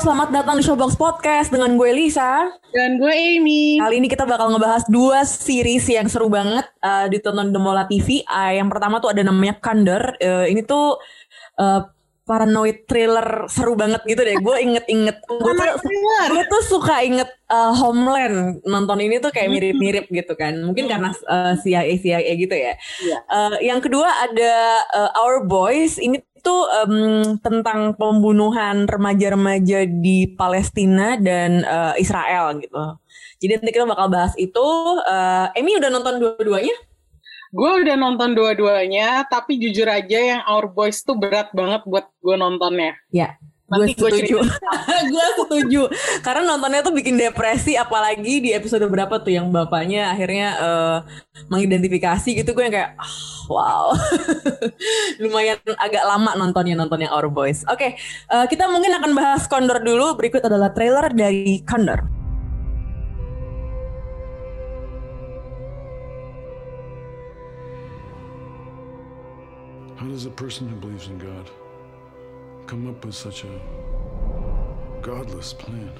Halo selamat datang di Showbox Podcast dengan gue Lisa. Dan gue Amy. Kali ini kita bakal ngebahas dua series yang seru banget uh, ditonton di Mola TV. Uh, yang pertama tuh ada namanya Kandar. Uh, ini tuh uh, paranoid thriller seru banget gitu deh. Gue inget-inget, gue tuh, gue tuh suka inget uh, Homeland. Nonton ini tuh kayak mirip-mirip gitu kan. Mungkin karena uh, CIA CIA gitu ya. Uh, yang kedua ada uh, Our Boys. Ini tuh em, tentang pembunuhan remaja-remaja di Palestina dan uh, Israel gitu. Jadi nanti kita bakal bahas itu. Uh, Emi udah nonton dua-duanya? Gue udah nonton dua-duanya, tapi jujur aja yang Our Boys tuh berat banget buat gue nontonnya. Ya. Gue Nanti gua setuju. gue setuju. Karena nontonnya tuh bikin depresi, apalagi di episode berapa tuh yang bapaknya akhirnya eh, mengidentifikasi gitu. Gue yang kayak, ah, wow. Lumayan agak lama nontonnya nonton yang Our Boys. Oke, eh, kita mungkin akan bahas Condor dulu. Berikut adalah trailer dari Condor. How does a person who believes in God come up with such a godless plan?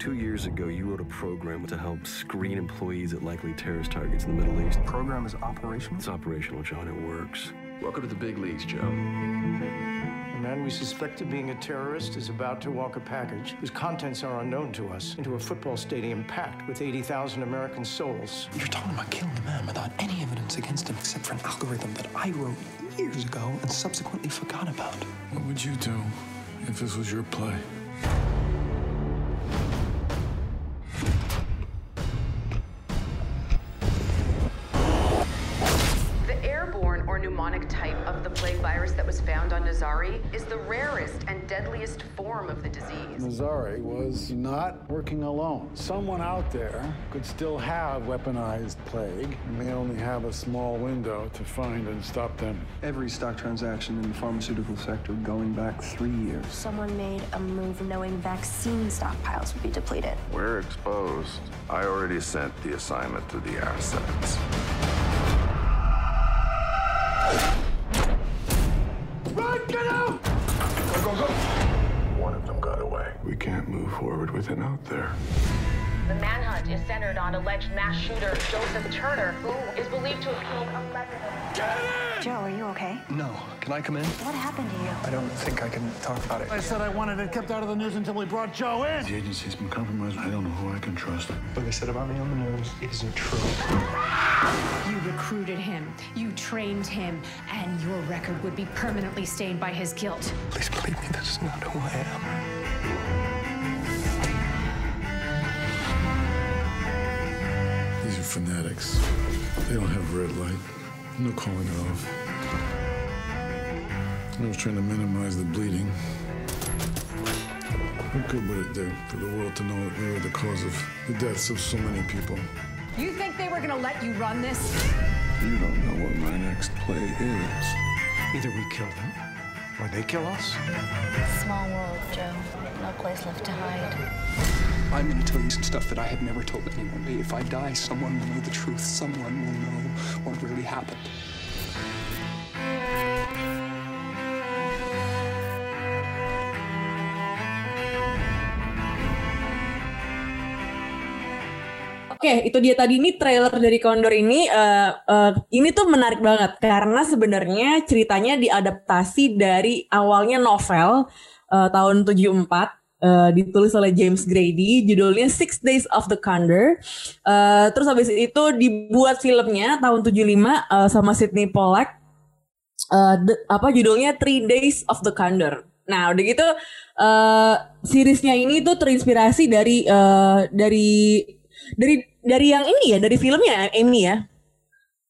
Two years ago, you wrote a program to help screen employees at likely terrorist targets in the Middle East. The program is operational. It's operational, John. It works. Welcome to the big leagues, Joe. The man we suspect of being a terrorist is about to walk a package whose contents are unknown to us into a football stadium packed with 80,000 American souls. You're talking about killing a man without any evidence against him except for an algorithm that I wrote years ago and subsequently forgot about. What would you do if this was your play? Nazari not working alone. Someone out there could still have weaponized plague and may only have a small window to find and stop them. Every stock transaction in the pharmaceutical sector going back three years. Someone made a move knowing vaccine stockpiles would be depleted. We're exposed. I already sent the assignment to the assets. Out there. The manhunt is centered on alleged mass shooter Joseph Turner, who is believed to have killed 11 Joe, are you okay? No. Can I come in? What happened to you? I don't think I can talk about it. I said I wanted it kept out of the news until we brought Joe in. The agency's been compromised. I don't know who I can trust. What they said about me on the news isn't true. You recruited him, you trained him, and your record would be permanently stained by his guilt. Please believe me, that's not who I am. Fanatics. They don't have red light. No calling it off. I was trying to minimize the bleeding. What good would it do for the world to know that we were the cause of the deaths of so many people? You think they were gonna let you run this? You don't know what my next play is. Either we kill them or they kill us. Small world, Joe. No place left to hide. I'm going to tell you some stuff that I have never told anyone. If I die, someone will know the truth. Someone will know what really happened. Oke, itu dia tadi ini trailer dari Condor ini. eh, eh, ini tuh menarik banget karena sebenarnya ceritanya diadaptasi dari awalnya novel eh, tahun 74 eh, ditulis oleh James Grady, judulnya Six Days of the Condor. Eh, terus habis itu dibuat filmnya tahun 75 eh, sama Sidney Pollack. Eh, the- apa judulnya Three Days of the Condor. Nah, udah gitu eh seriesnya ini tuh terinspirasi dari eh, dari dari dari yang ini ya, dari filmnya Amy ya.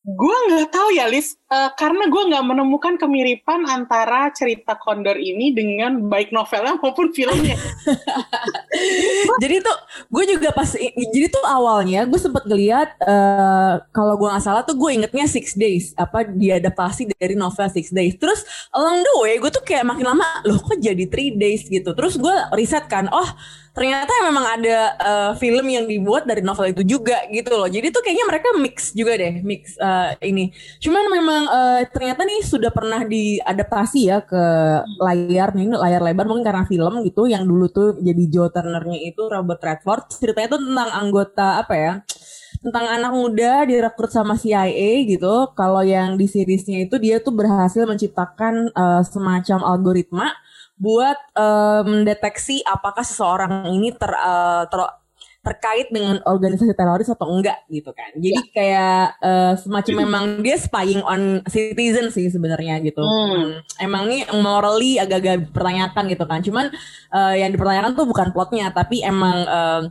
Gue nggak tahu ya, Lis. Uh, karena gue nggak menemukan kemiripan antara cerita Kondor ini dengan baik novelnya maupun filmnya. jadi tuh gue juga pas jadi tuh awalnya gue sempet ngeliat uh, kalau gue nggak salah tuh gue ingetnya Six Days apa diadaptasi dari novel Six Days. Terus along the way gue tuh kayak makin lama loh kok jadi Three Days gitu. Terus gue riset kan, oh ternyata memang ada uh, film yang dibuat dari novel itu juga gitu loh. Jadi tuh kayaknya mereka mix juga deh, mix uh, ini. Cuman memang uh, ternyata nih sudah pernah diadaptasi ya ke layar nih, layar lebar mungkin karena film gitu yang dulu tuh jadi Joe Turnernya itu Robert Redford. Ceritanya tuh tentang anggota apa ya? tentang anak muda direkrut sama CIA gitu. Kalau yang di seriesnya itu dia tuh berhasil menciptakan uh, semacam algoritma buat uh, mendeteksi apakah seseorang ini ter, uh, ter terkait dengan organisasi teroris atau enggak gitu kan. Jadi ya. kayak uh, semacam memang dia spying on citizen sih sebenarnya gitu. Hmm. hmm. Emang nih morally agak-agak dipertanyakan gitu kan. Cuman uh, yang dipertanyakan tuh bukan plotnya tapi emang uh,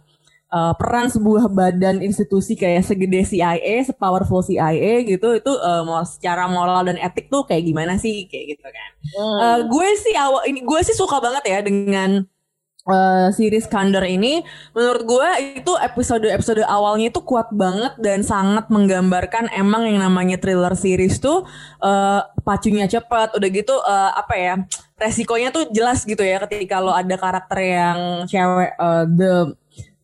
uh, peran sebuah badan institusi kayak segede CIA, sepowerful CIA gitu itu uh, mau secara moral dan etik tuh kayak gimana sih kayak gitu kan. Hmm. Uh, gue sih awal ini gue sih suka banget ya dengan uh, series Kandar ini menurut gue itu episode-episode awalnya itu kuat banget dan sangat menggambarkan emang yang namanya thriller series tuh uh, pacunya cepat udah gitu uh, apa ya resikonya tuh jelas gitu ya ketika lo ada karakter yang cewek uh, the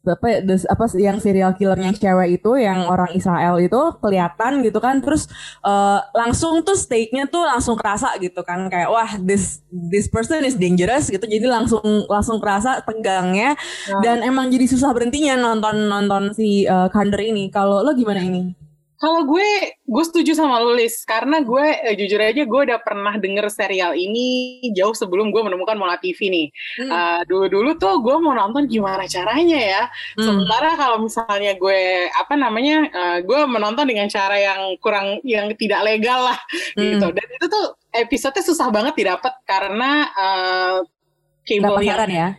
apa ya, apa yang serial killernya cewek itu yang orang Israel itu kelihatan gitu kan terus uh, langsung tuh stake-nya tuh langsung kerasa gitu kan kayak wah this this person is dangerous gitu. Jadi langsung langsung kerasa tegangnya nah. dan emang jadi susah berhentinya nonton nonton si uh, Kander ini. Kalau lo gimana ini kalau gue, gue setuju sama lu Liz, karena gue eh, jujur aja gue udah pernah denger serial ini jauh sebelum gue menemukan Mola TV nih. Hmm. Uh, dulu-dulu tuh gue mau nonton gimana caranya ya. Hmm. Sementara kalau misalnya gue apa namanya, uh, gue menonton dengan cara yang kurang, yang tidak legal lah hmm. gitu. Dan itu tuh episode susah banget didapat karena uh, cable yang ya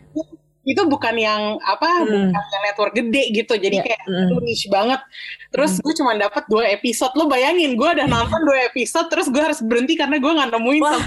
itu bukan yang apa hmm. bukan yang network gede gitu jadi yeah. kayak hmm. itu niche banget terus hmm. gue cuma dapat dua episode lo bayangin gue udah nonton dua episode terus gue harus berhenti karena gue nggak nemuin Wah,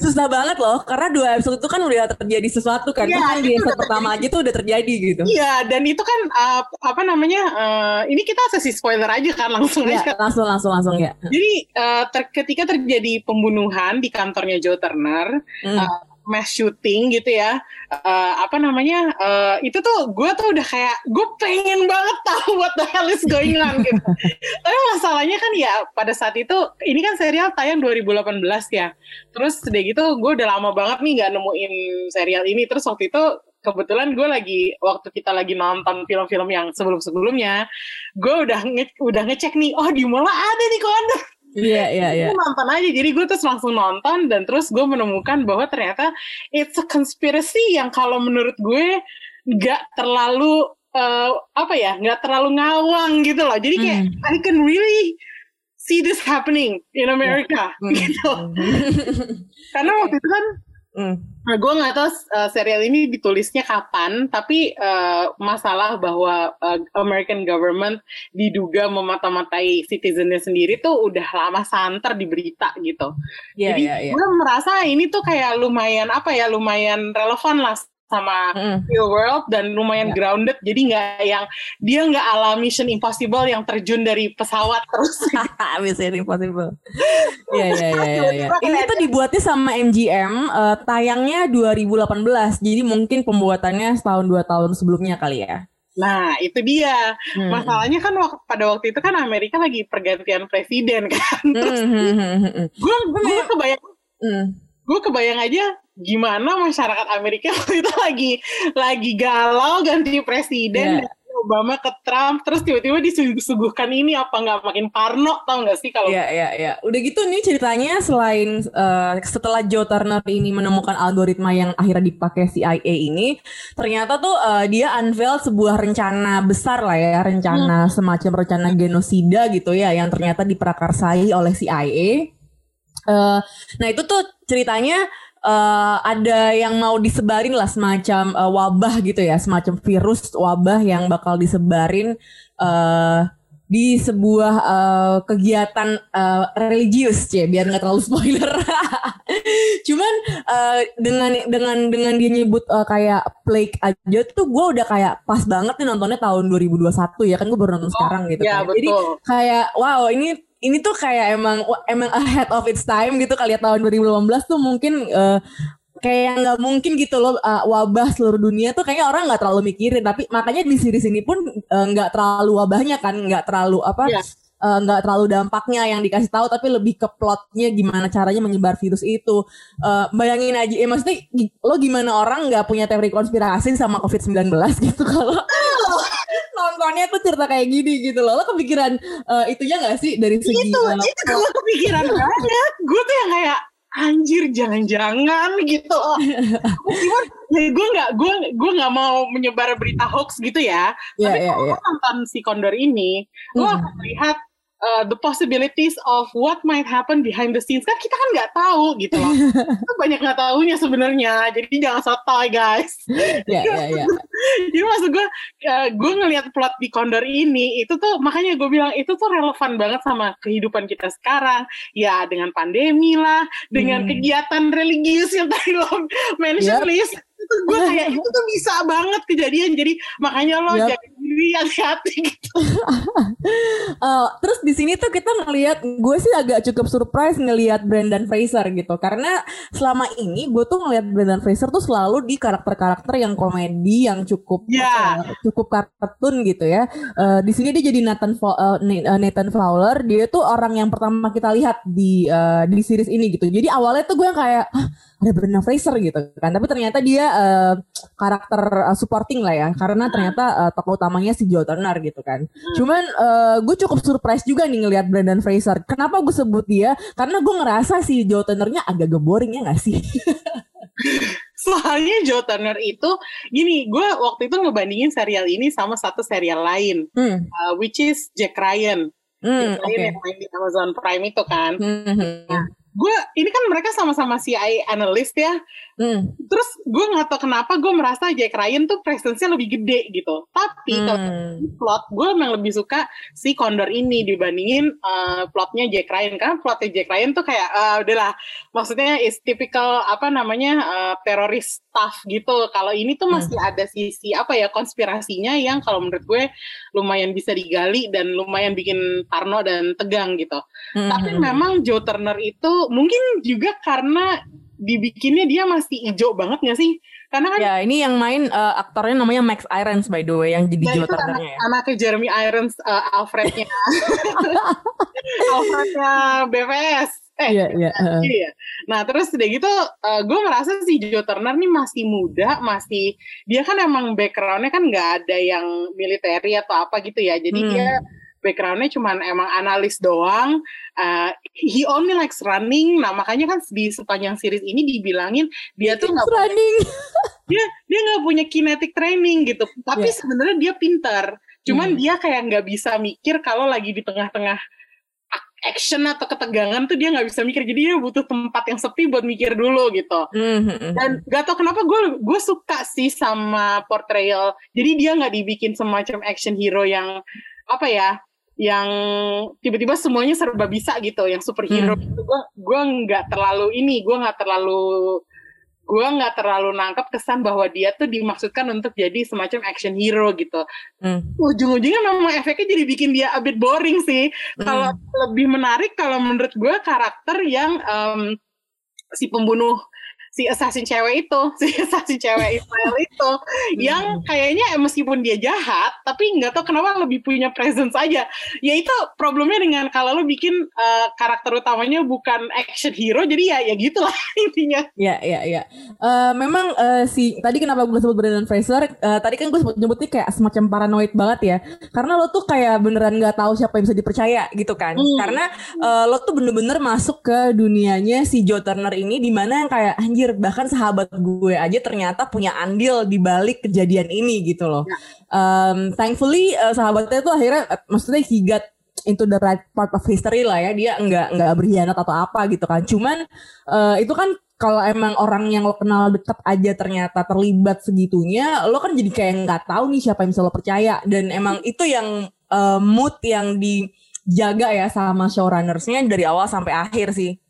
susah banget loh karena dua episode itu kan udah terjadi sesuatu kan yeah, kan di episode pertama aja tuh udah terjadi gitu iya yeah, dan itu kan uh, apa namanya uh, ini kita sesi spoiler aja kan langsung yeah, aja langsung langsung langsung ya jadi uh, ter ketika terjadi pembunuhan di kantornya Joe Turner hmm. uh, mass shooting gitu ya. Uh, apa namanya uh, itu tuh gue tuh udah kayak gue pengen banget tahu what the hell is going on gitu. Tapi masalahnya kan ya pada saat itu ini kan serial tayang 2018 ya. Terus udah gitu gue udah lama banget nih nggak nemuin serial ini. Terus waktu itu kebetulan gue lagi waktu kita lagi nonton film-film yang sebelum-sebelumnya gue udah nge udah ngecek nih oh di mana ada nih kondor Iya, iya, iya. Gue nonton aja, jadi gue terus langsung nonton dan terus gue menemukan bahwa ternyata it's a conspiracy yang kalau menurut gue nggak terlalu uh, apa ya, nggak terlalu ngawang gitu loh. Jadi kayak mm. I can really see this happening in America yeah. gitu. Mm. Karena waktu itu kan Mm. Nah, gue nggak tahu uh, serial ini ditulisnya kapan, tapi uh, masalah bahwa uh, American government diduga memata-matai citizennya sendiri tuh udah lama santer di berita gitu. Yeah, Jadi yeah, yeah. gue merasa ini tuh kayak lumayan apa ya, lumayan relevan lah sama mm. real world dan lumayan yeah. grounded jadi nggak yang dia nggak alami Mission Impossible yang terjun dari pesawat terus Mission Impossible ya ya ya ya ini tuh dibuatnya sama MGM uh, tayangnya 2018 jadi mungkin pembuatannya setahun dua tahun sebelumnya kali ya Nah, itu dia. Hmm. Masalahnya kan waktu, pada waktu itu kan Amerika lagi pergantian presiden kan. Terus hmm. gue gue kebayang hmm. gue kebayang aja gimana masyarakat Amerika waktu itu lagi lagi galau ganti presiden yeah. Obama ke Trump terus tiba-tiba disuguhkan ini apa nggak makin parno tau nggak sih kalau Iya iya iya udah gitu nih ceritanya selain uh, setelah Joe Turner ini menemukan algoritma yang akhirnya dipakai CIA ini ternyata tuh uh, dia unveil sebuah rencana besar lah ya rencana hmm. semacam rencana genosida gitu ya yang ternyata diprakarsai oleh CIA uh, nah itu tuh ceritanya uh, ada yang mau disebarin lah semacam uh, wabah gitu ya, semacam virus wabah yang bakal disebarin uh, di sebuah uh, kegiatan uh, religius cie biar nggak terlalu spoiler cuman uh, dengan dengan dengan dia nyebut uh, kayak plague aja tuh gue udah kayak pas banget nih nontonnya tahun 2021 ya kan gue baru nonton oh, sekarang gitu ya, kan. jadi kayak wow ini ini tuh kayak emang emang ahead of its time gitu kali ya tahun 2018 tuh mungkin uh, kayak nggak mungkin gitu loh uh, wabah seluruh dunia tuh kayaknya orang nggak terlalu mikirin. Tapi makanya di series ini pun nggak uh, terlalu wabahnya kan nggak terlalu apa yeah nggak uh, terlalu dampaknya yang dikasih tahu tapi lebih ke plotnya gimana caranya menyebar virus itu. Uh, bayangin aja ya maksudnya lo gimana orang nggak punya teori konspirasi sama covid 19 gitu kalau nontonnya tuh cerita kayak gini gitu loh. Lo kepikiran uh, itunya nggak sih dari segi itu uh, itu gue kepikiran banget gue tuh yang kayak anjir jangan-jangan gitu. Cuman ya gue nggak gue gue nggak mau menyebar berita hoax gitu ya. Yeah, tapi yeah, kalau yeah. nonton si Kondor ini gue mm. akan melihat uh, the possibilities of what might happen behind the scenes kan kita kan nggak tahu gitu loh kita banyak nggak tahunya sebenarnya jadi jangan sotoy guys yeah, yeah, yeah. jadi maksud gue uh, gue ngelihat plot di Condor ini itu tuh makanya gue bilang itu tuh relevan banget sama kehidupan kita sekarang ya dengan pandemi lah dengan hmm. kegiatan religius yang tadi lo mention yep. list itu gue kayak itu tuh bisa banget kejadian jadi makanya lo yep. jaga diri hati-hati gitu. uh, terus di sini tuh kita ngelihat gue sih agak cukup surprise ngelihat Brandon Fraser gitu karena selama ini gue tuh ngelihat Brandon Fraser tuh selalu di karakter-karakter yang komedi yang cukup yeah. apa, ya, cukup kartun gitu ya. Uh, di sini dia jadi Nathan uh, Nathan Fowler dia tuh orang yang pertama kita lihat di uh, di series ini gitu. Jadi awalnya tuh gue kayak ada Brandon Fraser gitu kan tapi ternyata dia uh, karakter uh, supporting lah ya karena ternyata uh, tokoh utamanya si Joe Turner gitu kan hmm. cuman uh, gue cukup surprise juga nih ngelihat Brandon Fraser kenapa gue sebut dia karena gue ngerasa si Joe Turnernya agak boring ya gak sih Soalnya Joe Turner itu gini, gue waktu itu ngebandingin serial ini sama satu serial lain, hmm. uh, which is Jack Ryan. Hmm, Jack Ryan okay. yang main di Amazon Prime itu kan. Hmm, hmm, hmm. Nah, gue ini kan mereka sama-sama CIA analis ya Hmm. Terus gue nggak tau kenapa gue merasa Jack Ryan tuh presence-nya lebih gede gitu. Tapi hmm. kalau plot gue emang lebih suka si Condor ini dibandingin uh, plotnya Jack Ryan karena plotnya Jack Ryan tuh kayak uh, udahlah maksudnya is typical apa namanya uh, teroris stuff gitu. Kalau ini tuh masih hmm. ada sisi apa ya konspirasinya yang kalau menurut gue lumayan bisa digali dan lumayan bikin parno dan tegang gitu. Hmm. Tapi memang Joe Turner itu mungkin juga karena dibikinnya dia masih hijau banget gak sih? Karena kan Ya, ini yang main uh, aktornya namanya Max Irons by the way yang jadi nah, Joe Turner ya. Anaknya Jeremy Irons uh, Alfrednya. Alfrednya BVS. Eh, iya, iya. Uh. iya. Nah, terus udah gitu, uh, gue merasa si Joe Turner nih masih muda, masih dia kan emang backgroundnya kan nggak ada yang militeri atau apa gitu ya. Jadi hmm. dia backgroundnya cuma emang analis doang. Uh, he only likes running. Nah makanya kan di sepanjang series ini dibilangin dia tuh nggak running. dia dia nggak punya kinetic training gitu. Tapi yeah. sebenarnya dia pintar. Cuman hmm. dia kayak nggak bisa mikir kalau lagi di tengah-tengah action atau ketegangan tuh dia nggak bisa mikir jadi dia butuh tempat yang sepi buat mikir dulu gitu mm-hmm. dan gak tau kenapa gue gue suka sih sama portrayal jadi dia nggak dibikin semacam action hero yang apa ya yang tiba-tiba semuanya serba bisa gitu yang superhero hmm. itu gue gue nggak terlalu ini gue nggak terlalu gue nggak terlalu nangkep kesan bahwa dia tuh dimaksudkan untuk jadi semacam action hero gitu. Hmm. Ujung-ujungnya memang efeknya jadi bikin dia a bit boring sih. Hmm. Kalau lebih menarik kalau menurut gue karakter yang um, si pembunuh si assassin cewek itu, si assassin cewek Israel itu, yang kayaknya meskipun dia jahat, tapi nggak tahu kenapa lebih punya presence aja. Ya itu problemnya dengan kalau lo bikin uh, karakter utamanya bukan action hero, jadi ya ya gitulah intinya. Ya ya ya. Uh, memang uh, si tadi kenapa gue sebut Brandon Fraser, uh, tadi kan gue sebut nyebutnya kayak semacam paranoid banget ya, karena lo tuh kayak beneran nggak tahu siapa yang bisa dipercaya gitu kan, hmm. karena uh, lo tuh bener-bener masuk ke dunianya si Joe Turner ini, di mana yang kayak anjir anjir bahkan sahabat gue aja ternyata punya andil di balik kejadian ini gitu loh. Ya. Um, thankfully uh, sahabatnya tuh akhirnya uh, maksudnya he got into the right part of history lah ya dia nggak nggak berkhianat atau apa gitu kan. Cuman uh, itu kan kalau emang orang yang lo kenal deket aja ternyata terlibat segitunya, lo kan jadi kayak nggak tahu nih siapa yang bisa lo percaya dan emang itu yang uh, mood yang dijaga ya sama showrunnersnya dari awal sampai akhir sih.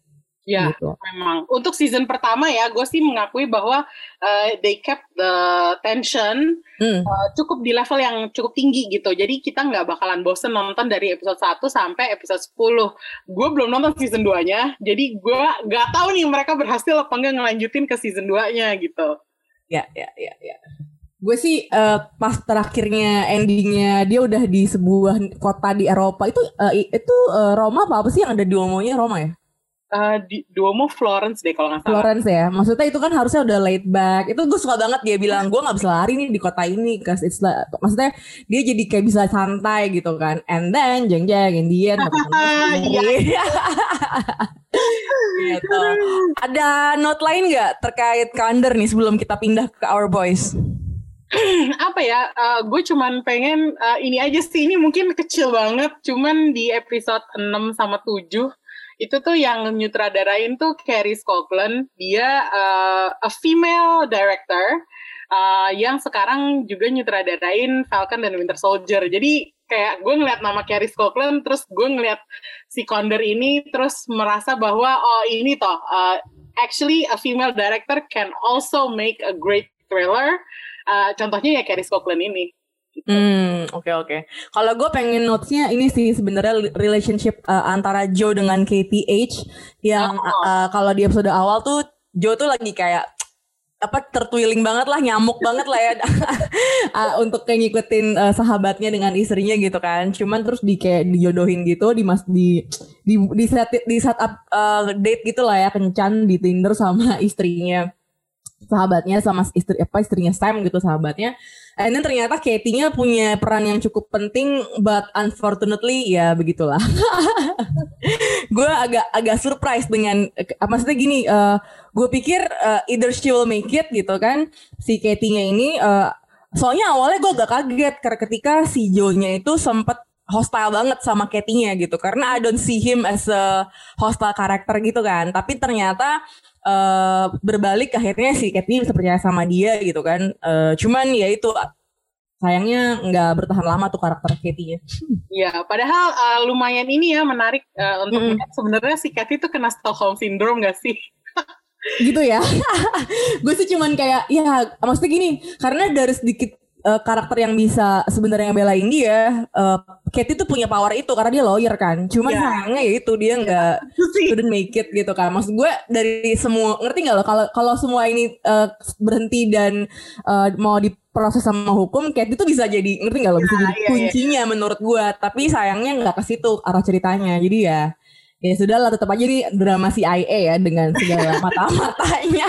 Ya, gitu. memang. Untuk season pertama ya, gue sih mengakui bahwa uh, they kept the tension hmm. uh, cukup di level yang cukup tinggi gitu. Jadi kita nggak bakalan bosen nonton dari episode 1 sampai episode 10. Gue belum nonton season 2-nya, jadi gue nggak tahu nih mereka berhasil apa nggak ngelanjutin ke season 2-nya gitu. Ya, ya, ya, ya. Gue sih uh, pas terakhirnya endingnya dia udah di sebuah kota di Eropa itu uh, itu uh, Roma apa apa sih yang ada di omonya Roma ya? Uh, di Duomo Florence deh kalau nggak salah. Florence ya, maksudnya itu kan harusnya udah laid back. Itu gue suka banget dia bilang gue nggak bisa lari nih di kota ini, cause it's like, maksudnya dia jadi kayak bisa santai gitu kan. And then jeng jeng Indian. gitu. Ada note lain nggak terkait Kander nih sebelum kita pindah ke Our Boys? apa ya uh, gue cuman pengen uh, ini aja sih ini mungkin kecil banget cuman di episode 6 sama 7 itu tuh yang nyutradarain tuh Carrie Scotland dia uh, a female director uh, yang sekarang juga nyutradarain Falcon dan Winter Soldier. Jadi kayak gue ngeliat nama Carrie Scotland terus gue ngeliat si Condor ini terus merasa bahwa oh ini toh uh, actually a female director can also make a great thriller. Uh, contohnya ya Carrie Scotland ini Gitu. Hmm, oke okay, oke. Okay. Kalau gue pengen notesnya ini sih sebenarnya relationship uh, antara Joe dengan KTH yang oh. uh, kalau di episode awal tuh Joe tuh lagi kayak apa tertwiling banget lah nyamuk banget lah ya uh, untuk kayak ngikutin uh, sahabatnya dengan istrinya gitu kan cuman terus di kayak dijodohin gitu di mas di di di set di set up uh, date gitu lah ya kencan di Tinder sama istrinya sahabatnya sama istri apa istrinya Sam gitu sahabatnya. And then ternyata Katie-nya punya peran yang cukup penting but unfortunately ya begitulah. gue agak agak surprise dengan uh, maksudnya gini uh, gue pikir uh, either she will make it gitu kan si Katie-nya ini uh, soalnya awalnya gue agak kaget karena ketika si Joe-nya itu sempat hostile banget sama Katie-nya gitu karena I don't see him as a hostile karakter gitu kan tapi ternyata uh, berbalik akhirnya si Katie bisa percaya sama dia gitu kan. Uh, cuman ya itu sayangnya nggak bertahan lama tuh karakter Katie-nya. Iya, padahal uh, lumayan ini ya menarik uh, untuk mm -hmm. sebenarnya si Katie tuh kena Stockholm syndrome gak sih? gitu ya. gue sih cuman kayak ya maksudnya gini, karena dari sedikit uh, karakter yang bisa sebenarnya belain dia, uh, Katie tuh punya power itu karena dia lawyer kan. Cuman yeah. sayangnya ya itu dia nggak yeah. couldn't make it gitu kan. Maksud gue dari semua ngerti nggak lo kalau kalau semua ini uh, berhenti dan uh, mau diproses sama hukum, Katie tuh bisa jadi ngerti nggak lo bisa yeah, jadi yeah, kuncinya yeah. menurut gue. Tapi sayangnya nggak ke situ arah ceritanya. Jadi ya ya sudah lah tetap aja di drama CIA ya dengan segala mata-matanya.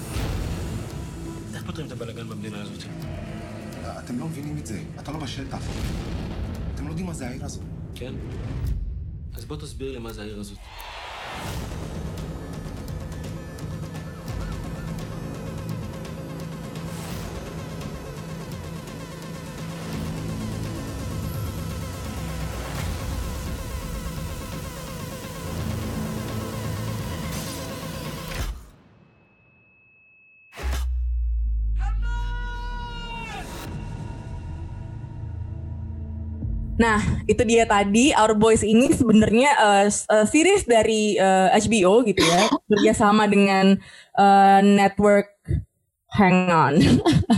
איך פותרים את הבלאגן במדינה הזאת? אתם לא מבינים את זה, אתה לא בשטח. אתם לא יודעים מה זה העיר הזאת. כן? אז בוא תסביר לי מה זה העיר הזאת. Itu dia tadi Our Boys ini sebenarnya uh, uh, series dari uh, HBO gitu ya, kerja sama dengan uh, network Hang on.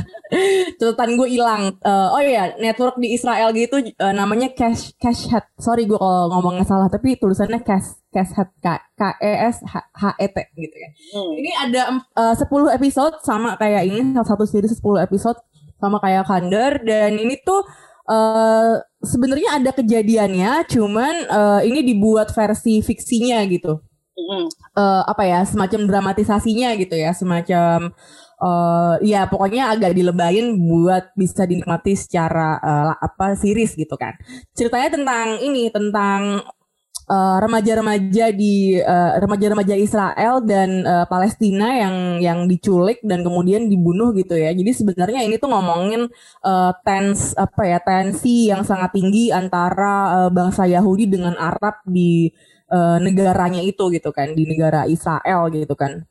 Catatan gue hilang. Uh, oh iya, network di Israel gitu uh, namanya Cash Cash Head. Sorry gue kalau ngomongnya salah, tapi tulisannya Cash Cash Head K K E S H, H E T gitu ya. Hmm. Ini ada uh, 10 episode sama kayak ini, satu series 10 episode sama kayak Kander dan ini tuh uh, sebenarnya ada kejadiannya, cuman uh, ini dibuat versi fiksinya gitu. Mm. Uh, apa ya, semacam dramatisasinya gitu ya, semacam uh, ya pokoknya agak dilebayin buat bisa dinikmati secara uh, apa series gitu kan. Ceritanya tentang ini, tentang uh, remaja-remaja di uh, remaja-remaja Israel dan uh, Palestina yang yang diculik dan kemudian dibunuh gitu ya. Jadi sebenarnya ini tuh ngomongin uh, tens apa ya tensi yang sangat tinggi antara uh, bangsa Yahudi dengan Arab di uh, negaranya itu gitu kan, di negara Israel gitu kan.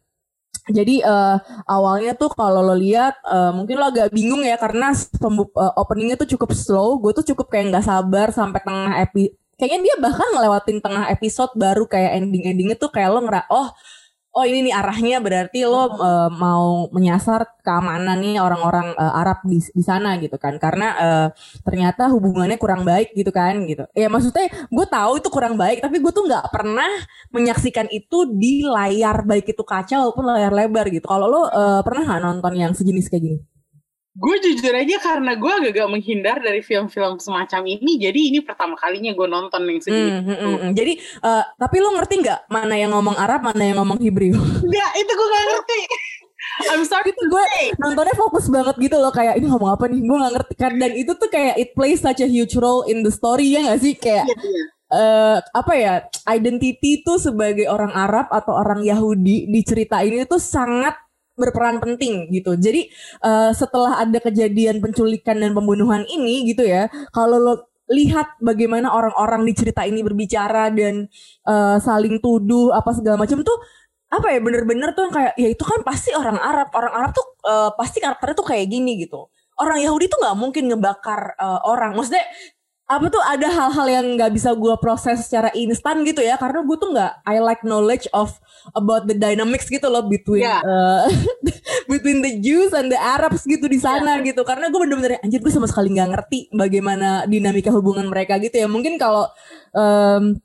Jadi uh, awalnya tuh kalau lo lihat uh, mungkin lo agak bingung ya karena uh, openingnya tuh cukup slow. Gue tuh cukup kayak nggak sabar sampai tengah epi. Kayaknya dia bahkan ngelewatin tengah episode baru kayak ending-endingnya tuh kayak lo ngera oh oh ini nih arahnya berarti lo uh, mau menyasar keamanan nih orang-orang uh, Arab di di sana gitu kan. Karena uh, ternyata hubungannya kurang baik gitu kan gitu. Ya maksudnya gue tahu itu kurang baik tapi gue tuh nggak pernah menyaksikan itu di layar baik itu kaca maupun layar lebar gitu. Kalau lo uh, pernah nggak nonton yang sejenis kayak gini gue jujur aja karena gue agak-agak menghindar dari film-film semacam ini jadi ini pertama kalinya gue nonton yang segini mm, mm, mm, mm. jadi uh, tapi lo ngerti nggak mana yang ngomong Arab mana yang ngomong Hebrew? Enggak itu gue gak ngerti. I'm sorry. Itu gue nontonnya fokus banget gitu loh kayak ini ngomong apa nih? Gue gak ngerti. Kan dan itu tuh kayak it plays such a huge role in the story ya gak sih? Kayak yeah, yeah. Uh, apa ya identity tuh sebagai orang Arab atau orang Yahudi di cerita ini tuh sangat berperan penting gitu. Jadi uh, setelah ada kejadian penculikan dan pembunuhan ini gitu ya, kalau lo lihat bagaimana orang-orang di cerita ini berbicara dan uh, saling tuduh apa segala macam tuh apa ya bener-bener tuh kayak ya itu kan pasti orang Arab. Orang Arab tuh uh, pasti karakternya tuh kayak gini gitu. Orang Yahudi tuh nggak mungkin ngebakar uh, orang. Maksudnya apa tuh ada hal-hal yang nggak bisa gue proses secara instan gitu ya karena gue tuh nggak I like knowledge of about the dynamics gitu loh between yeah. uh, between the Jews and the Arabs gitu di sana yeah. gitu karena gue bener-bener anjir gue sama sekali nggak ngerti bagaimana dinamika hubungan mereka gitu ya mungkin kalau um,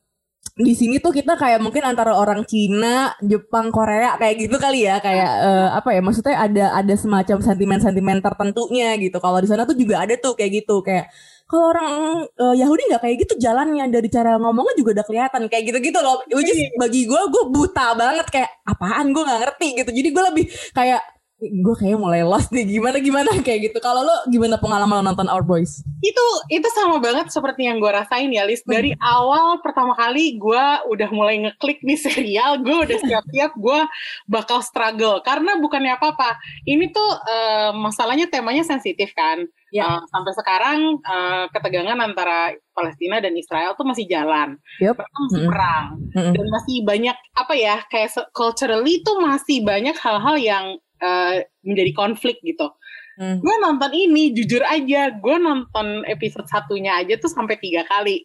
di sini tuh kita kayak mungkin antara orang Cina, Jepang, Korea kayak gitu kali ya kayak uh, apa ya maksudnya ada ada semacam sentimen-sentimen tertentunya gitu. Kalau di sana tuh juga ada tuh kayak gitu kayak kalau orang uh, Yahudi nggak kayak gitu jalannya dari cara ngomongnya juga udah kelihatan kayak gitu-gitu loh. Which is iya. bagi gue gue buta banget kayak apaan gue nggak ngerti gitu. Jadi gue lebih kayak gue kayak mulai lost nih gimana gimana kayak gitu kalau lo gimana pengalaman lo nonton Our Boys itu itu sama banget seperti yang gue rasain ya Lis dari hmm. awal pertama kali gue udah mulai ngeklik nih serial gue udah siap-siap gue bakal struggle karena bukannya apa-apa ini tuh uh, masalahnya temanya sensitif kan ya. uh, sampai sekarang uh, ketegangan antara Palestina dan Israel tuh masih jalan yep. masih mm-hmm. perang mm-hmm. dan masih banyak apa ya kayak culturally tuh masih banyak hal-hal yang uh, menjadi konflik gitu. Hmm. Gue nonton ini jujur aja, gue nonton episode satunya aja tuh sampai tiga kali.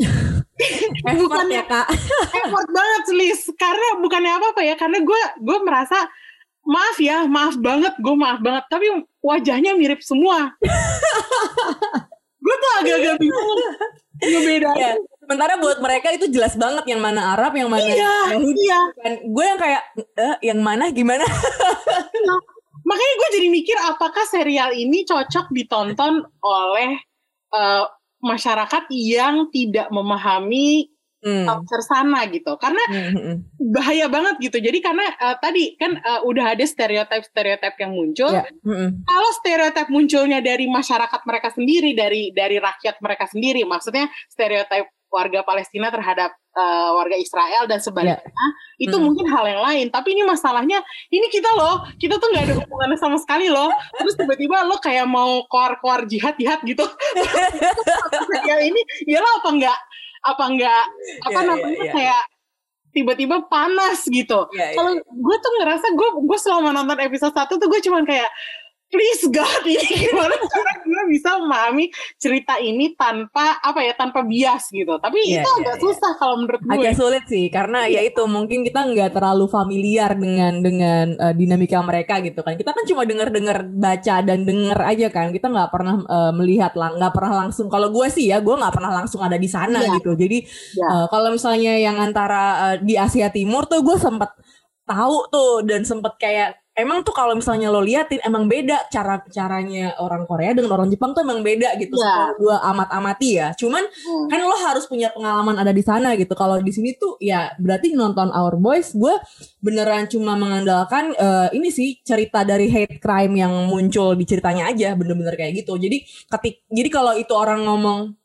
effort ya kak effort banget Liz karena bukannya apa apa ya karena gue gue merasa maaf ya maaf banget gue maaf banget tapi wajahnya mirip semua. Gue tuh agak-agak bingung. Ngebedain yeah. sementara buat mereka itu jelas banget yang mana Arab yang mana iya, Yahudi iya. kan. Gue yang kayak eh, yang mana gimana? Makanya gue jadi mikir apakah serial ini cocok ditonton oleh uh, masyarakat yang tidak memahami hmm. sana gitu karena hmm, hmm, hmm. bahaya banget gitu jadi karena uh, tadi kan uh, udah ada stereotip stereotip yang muncul yeah. hmm. kalau stereotip munculnya dari masyarakat mereka sendiri dari dari rakyat mereka sendiri maksudnya stereotip warga Palestina terhadap uh, warga Israel dan sebaliknya yeah. itu hmm. mungkin hal yang lain tapi ini masalahnya ini kita loh kita tuh nggak ada hubungannya sama sekali loh terus tiba-tiba lo kayak mau keluar-keluar jihad jihad gitu ya ini ya lo apa enggak apa enggak apa yeah, namanya yeah, yeah. kayak tiba-tiba panas gitu. Yeah, yeah. Kalau gue tuh ngerasa gue gue selama nonton episode satu tuh gue cuman kayak please God ini gimana cara gue bisa memahami cerita ini tanpa apa ya tanpa bias gitu tapi yeah, itu yeah, agak yeah. susah kalau menurut gue agak sulit sih karena yeah. ya itu mungkin kita nggak terlalu familiar dengan dengan uh, dinamika mereka gitu kan kita kan cuma dengar dengar baca dan dengar aja kan kita nggak pernah uh, melihat nggak pernah langsung kalau gue sih ya gue nggak pernah langsung ada di sana yeah. gitu jadi yeah. uh, kalau misalnya yang antara uh, di Asia Timur tuh gue sempat tahu tuh dan sempet kayak emang tuh kalau misalnya lo liatin emang beda cara caranya orang Korea dengan orang Jepang tuh emang beda gitu yeah. dua amat amati ya cuman hmm. kan lo harus punya pengalaman ada di sana gitu kalau di sini tuh ya berarti nonton Our Boys gue beneran cuma mengandalkan uh, ini sih cerita dari hate crime yang muncul di ceritanya aja bener-bener kayak gitu jadi ketik jadi kalau itu orang ngomong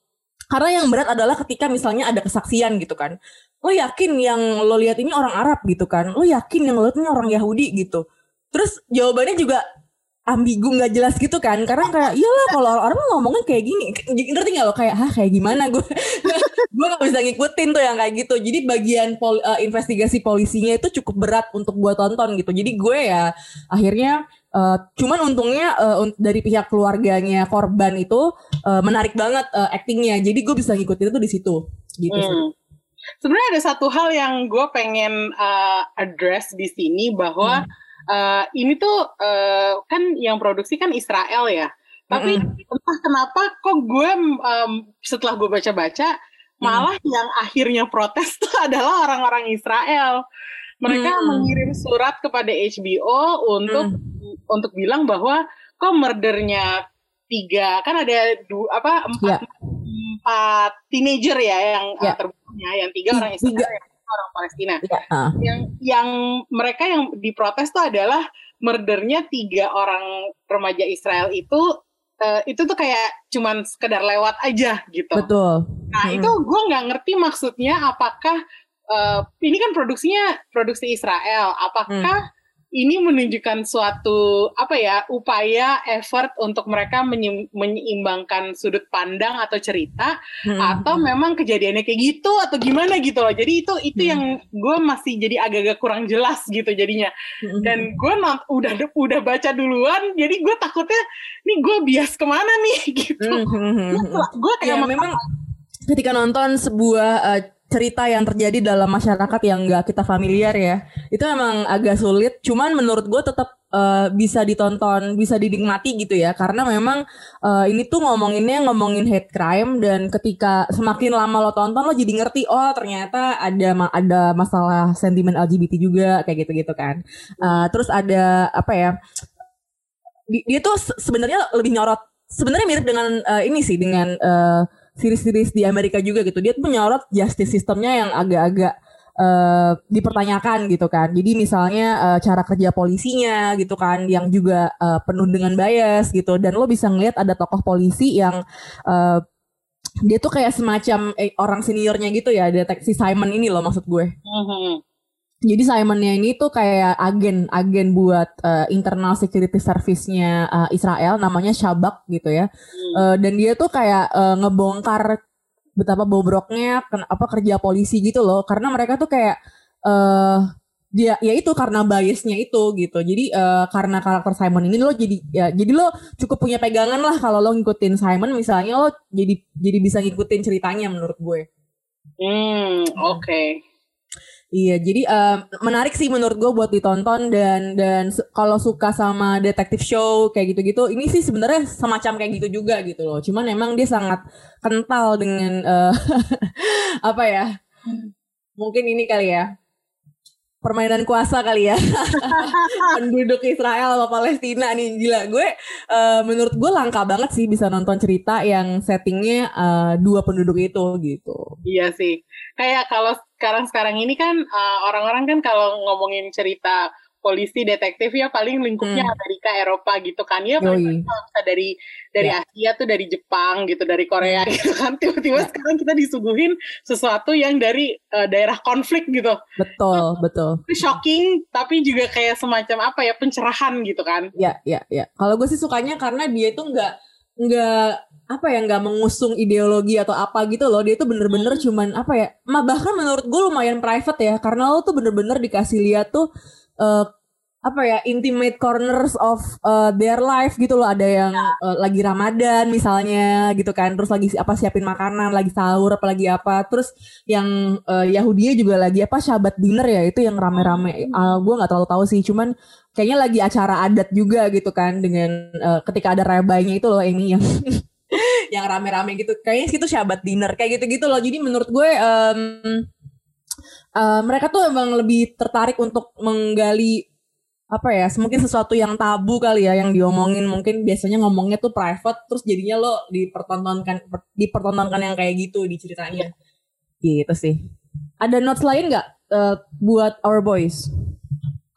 Karena yang berat adalah ketika misalnya ada kesaksian gitu kan. Lo yakin yang lo lihat ini orang Arab gitu kan? Lo yakin yang lo lihat ini orang Yahudi gitu? Terus jawabannya juga ambigu nggak jelas gitu kan. Karena kayak iyalah kalau orang ngomongnya kayak gini. Ngerti nggak lo? Kayak hah kayak gimana gue gue nggak bisa ngikutin tuh yang kayak gitu. Jadi bagian pol, uh, investigasi polisinya itu cukup berat untuk gue tonton gitu. Jadi gue ya akhirnya uh, cuman untungnya uh, dari pihak keluarganya korban itu uh, menarik banget uh, actingnya. Jadi gue bisa ngikutin itu di situ. Gitu hmm. sebenarnya ada satu hal yang gue pengen uh, address di sini bahwa hmm uh, ini tuh uh, kan yang produksi kan Israel ya. Tapi mm -hmm. entah kenapa kok gue um, setelah gue baca-baca malah mm. yang akhirnya protes tuh adalah orang-orang Israel. Mereka mm. mengirim surat kepada HBO untuk mm. untuk bilang bahwa kok murdernya tiga kan ada dua apa empat yeah. empat teenager ya yang yeah. terbunuhnya yang tiga orang Israel tiga orang Palestina. Ya, uh. Yang yang mereka yang diprotes tuh adalah murdernya tiga orang remaja Israel itu uh, itu tuh kayak cuman sekedar lewat aja gitu. Betul. Nah hmm. itu gue nggak ngerti maksudnya apakah uh, ini kan produksinya produksi Israel, apakah hmm ini menunjukkan suatu apa ya upaya effort untuk mereka menyeimbangkan sudut pandang atau cerita hmm. atau memang kejadiannya kayak gitu atau gimana gitu loh jadi itu itu hmm. yang gue masih jadi agak-agak kurang jelas gitu jadinya hmm. dan gue udah udah baca duluan jadi gue takutnya nih gue bias ke mana nih gitu hmm. gue kayak ya, memang ketika nonton sebuah uh, cerita yang terjadi dalam masyarakat yang gak kita familiar ya. Itu emang agak sulit. Cuman menurut gue tetap uh, bisa ditonton bisa dinikmati gitu ya. Karena memang uh, ini tuh ngomonginnya ngomongin hate crime dan ketika semakin lama lo tonton lo jadi ngerti oh ternyata ada ada masalah sentimen LGBT juga kayak gitu gitu kan. Uh, terus ada apa ya dia tuh sebenarnya lebih nyorot sebenarnya mirip dengan uh, ini sih dengan uh, series-series di Amerika juga gitu dia tuh menyorot justice sistemnya yang agak-agak uh, dipertanyakan gitu kan jadi misalnya uh, cara kerja polisinya gitu kan yang juga uh, penuh dengan bias gitu dan lo bisa ngeliat ada tokoh polisi yang uh, dia tuh kayak semacam eh, orang seniornya gitu ya deteksi Simon ini loh maksud gue. Mm-hmm. Jadi Simonnya ini tuh kayak agen agen buat uh, internal security service-nya uh, Israel namanya Shabak gitu ya. Hmm. Uh, dan dia tuh kayak uh, ngebongkar betapa bobroknya apa kerja polisi gitu loh karena mereka tuh kayak uh, dia ya itu karena biasnya itu gitu. Jadi uh, karena karakter Simon ini lo jadi ya jadi lo cukup punya pegangan lah kalau lo ngikutin Simon misalnya lo jadi jadi bisa ngikutin ceritanya menurut gue. Hmm, oke. Okay. Iya, jadi uh, menarik sih menurut gue buat ditonton dan dan kalau suka sama detektif show kayak gitu-gitu, ini sih sebenarnya semacam kayak gitu juga gitu loh. Cuman emang dia sangat kental dengan uh, apa ya? Mungkin ini kali ya permainan kuasa kali ya penduduk Israel sama Palestina nih gila gue uh, menurut gue langka banget sih bisa nonton cerita yang settingnya uh, dua penduduk itu gitu iya sih kayak kalau sekarang sekarang ini kan uh, orang-orang kan kalau ngomongin cerita polisi detektif ya paling lingkupnya hmm. Amerika Eropa gitu kan ya paling bisa dari dari yeah. Asia tuh dari Jepang gitu dari Korea hmm. gitu kan tiba-tiba yeah. sekarang kita disuguhin sesuatu yang dari uh, daerah konflik gitu betul betul shocking tapi juga kayak semacam apa ya pencerahan gitu kan ya ya ya kalau gue sih sukanya karena dia itu nggak nggak apa ya nggak mengusung ideologi atau apa gitu loh. Dia itu bener-bener hmm. cuman apa ya bahkan menurut gue lumayan private ya. Karena lo tuh bener-bener dikasih lihat tuh uh, apa ya intimate corners of uh, their life gitu loh. Ada yang uh, lagi Ramadan misalnya gitu kan. Terus lagi apa siapin makanan lagi sahur apa lagi apa. Terus yang uh, Yahudi juga lagi apa syabat dinner ya itu yang rame-rame. Uh, gue nggak terlalu tahu sih. Cuman kayaknya lagi acara adat juga gitu kan dengan uh, ketika ada rebaynya itu loh ini yang yang rame-rame gitu. Kayaknya situ syabat dinner kayak gitu-gitu loh. Jadi menurut gue um, uh, mereka tuh emang lebih tertarik untuk menggali apa ya mungkin sesuatu yang tabu kali ya yang diomongin. Mungkin biasanya ngomongnya tuh private terus jadinya lo dipertontonkan dipertontonkan yang kayak gitu di ceritanya. Gitu sih. Ada notes lain nggak uh, buat our boys?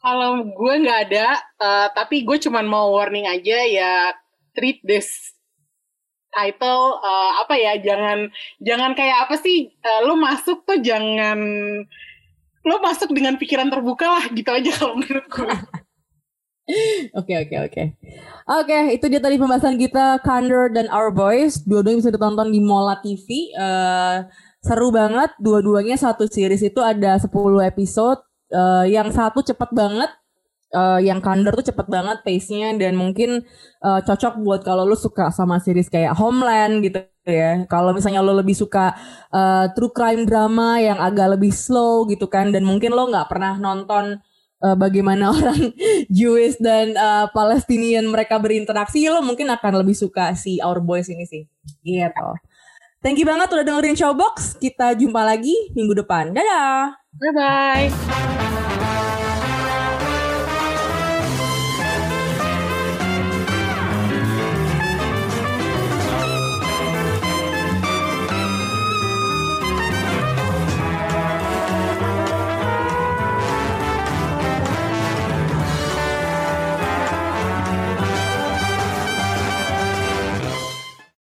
Kalau gue nggak ada uh, tapi gue cuman mau warning aja ya treat this title uh, apa ya jangan jangan kayak apa sih uh, lo masuk tuh jangan lo masuk dengan pikiran terbuka lah gitu aja kalau menurut. Oke oke oke. Oke, itu dia tadi pembahasan kita Candor dan Our Boys. Dua-duanya bisa ditonton di Mola TV. Uh, seru banget. Dua-duanya satu series itu ada 10 episode. Uh, yang satu cepet banget. Uh, yang Candor tuh cepet banget pace-nya dan mungkin uh, cocok buat kalau lu suka sama series kayak Homeland gitu ya. Kalau misalnya lo lebih suka uh, true crime drama yang agak lebih slow gitu kan dan mungkin lo nggak pernah nonton uh, bagaimana orang Jewish dan uh, Palestinian mereka berinteraksi, lo mungkin akan lebih suka si Our Boys ini sih. Gitu. Thank you banget udah dengerin Showbox. Kita jumpa lagi minggu depan. Dadah. Bye bye.